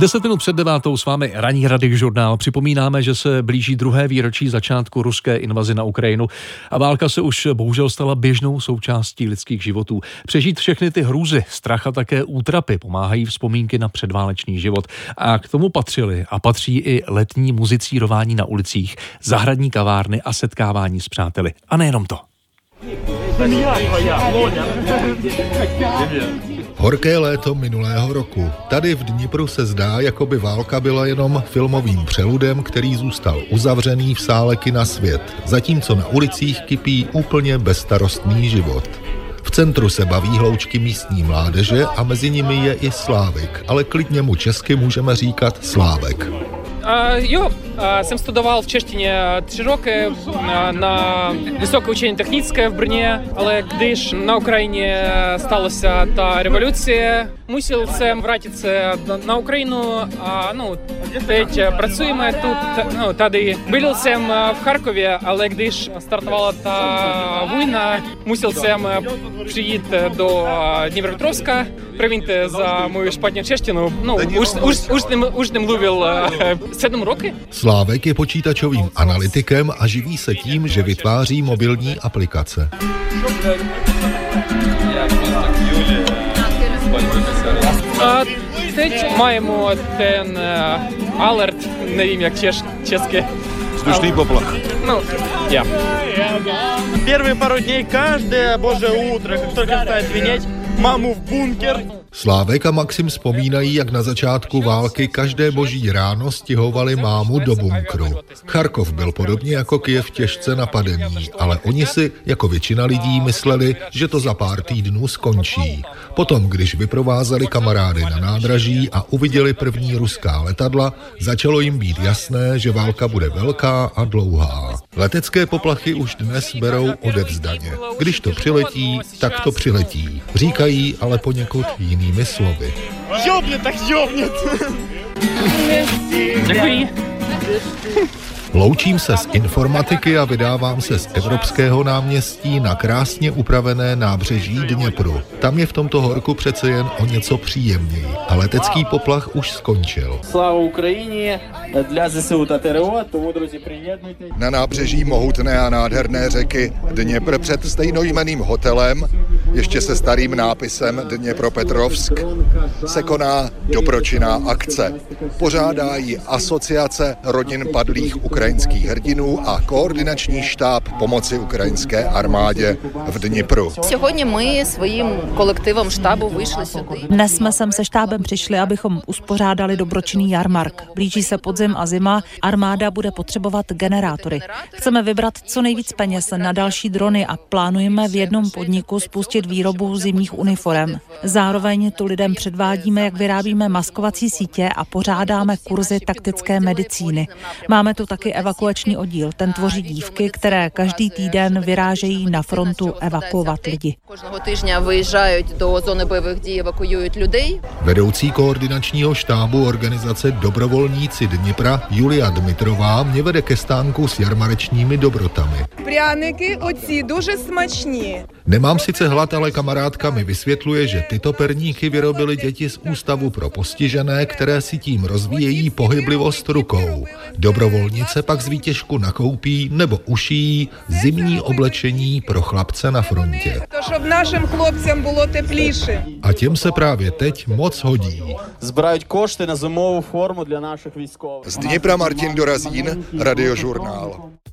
Deset minut před devátou s vámi ranní rady žurnál. Připomínáme, že se blíží druhé výročí začátku ruské invazi na Ukrajinu a válka se už bohužel stala běžnou součástí lidských životů. Přežít všechny ty hrůzy, strach a také útrapy pomáhají vzpomínky na předválečný život. A k tomu patřily a patří i letní muzicírování na ulicích, zahradní kavárny a setkávání s přáteli. A nejenom to. Horké léto minulého roku. Tady v Dnipru se zdá, jako by válka byla jenom filmovým přeludem, který zůstal uzavřený v sále na svět, zatímco na ulicích kypí úplně bezstarostný život. V centru se baví hloučky místní mládeže a mezi nimi je i Slávek, ale klidně mu česky můžeme říkat Slávek. Jo, jsem studoval v češtině tři roky na Vysoké učení technické v Brně, ale když na Ukrajině сталася та революція, мусив jsem vrátit se na Ukrajinu a no, teď pracujeme тут, no, tady. Byl jsem v Харкові, але když стартувала та війна, мусив jsem přijít до Дніпропетровська. Привінте за мою шпатню чештину. Ну, уж, уж, уж, не, уж не млuvil sedm roky. Slávek je počítačovým analytikem a živí se tím, že vytváří mobilní aplikace. A teď маємо ten alert, nevím jak češ, česky. Vzdušný poplach. Ну, я. Первые пару дней каждое божье утро, как только встает звенеть, маму в бункер, Slávek a Maxim vzpomínají, jak na začátku války každé boží ráno stěhovali mámu do bunkru. Charkov byl podobně jako Kiev těžce napadený, ale oni si, jako většina lidí, mysleli, že to za pár týdnů skončí. Potom, když vyprovázeli kamarády na nádraží a uviděli první ruská letadla, začalo jim být jasné, že válka bude velká a dlouhá. Letecké poplachy už dnes berou odevzdaně. Když to přiletí, tak to přiletí. Říkají ale poněkud jinými slovy. Jobně, tak jobně. Děkuji. Loučím se z informatiky a vydávám se z Evropského náměstí na krásně upravené nábřeží Dněpru. Tam je v tomto horku přece jen o něco příjemněji a letecký poplach už skončil. Слава Україні! Для ЗСУ та ТРО, тому, друзі, приєднуйтесь. Na nábřeží mohutné a nádherné řeky Dněpr před stejnojmeným hotelem, ještě se starým nápisem Dněpropetrovsk, se koná dobročinná akce. Pořádá ji Asociace rodin padlých ukrajinských hrdinů a koordinační štáb pomoci ukrajinské armádě v Dnipru. Сьогодні ми своїм колективом штабу вийшли сюди. Dnes jsme sem se štábem přišli, abychom uspořádali dobročinný jarmark. Blíží se podzim a zima, armáda bude potřebovat generátory. Chceme vybrat co nejvíc peněz na další drony a plánujeme v jednom podniku spustit výrobu zimních uniform. Zároveň tu lidem předvádíme, jak vyrábíme maskovací sítě a pořádáme kurzy taktické medicíny. Máme tu taky evakuační oddíl. Ten tvoří dívky, které každý týden vyrážejí na frontu evakuovat lidi. Кожного тижня виїжджають до зони бойових дій, евакуюють людей. Vedoucí koordinačního štábu organizace Dobrovolníci Dnipra Julia Dmitrová mě vede ke stánku s jarmarečními dobrotami. Пряники оці дуже смачні. Nemám sice hlad, ale kamarádka mi vysvětluje, že tyto perníky vyrobili děti z Ústavu pro postižené, které si tím rozvíjejí pohyblivost rukou. Dobrovolnice pak z výtěžku nakoupí nebo uší zimní oblečení pro chlapce na frontě. A těm se právě teď moc hodí. Zbrají košty na zimovou formu dla našich výzkových. Z Dněpra Martin Dorazín, Radiožurnál.